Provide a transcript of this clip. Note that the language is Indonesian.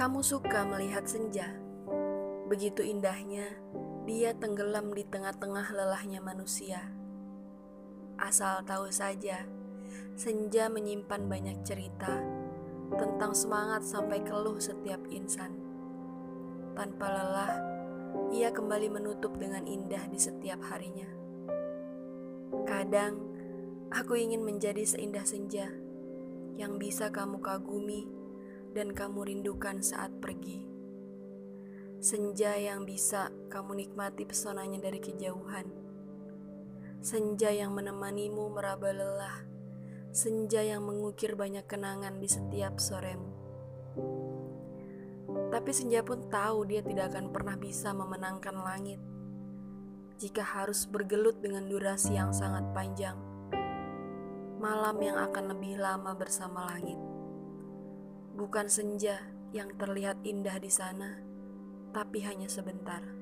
Kamu suka melihat senja. Begitu indahnya, dia tenggelam di tengah-tengah lelahnya manusia. Asal tahu saja, senja menyimpan banyak cerita tentang semangat sampai keluh setiap insan. Tanpa lelah, ia kembali menutup dengan indah di setiap harinya. Kadang, aku ingin menjadi seindah senja yang bisa kamu kagumi dan kamu rindukan saat pergi. Senja yang bisa kamu nikmati pesonanya dari kejauhan. Senja yang menemanimu meraba lelah. Senja yang mengukir banyak kenangan di setiap soremu. Tapi senja pun tahu dia tidak akan pernah bisa memenangkan langit jika harus bergelut dengan durasi yang sangat panjang. Malam yang akan lebih lama bersama langit bukan senja yang terlihat indah di sana, tapi hanya sebentar.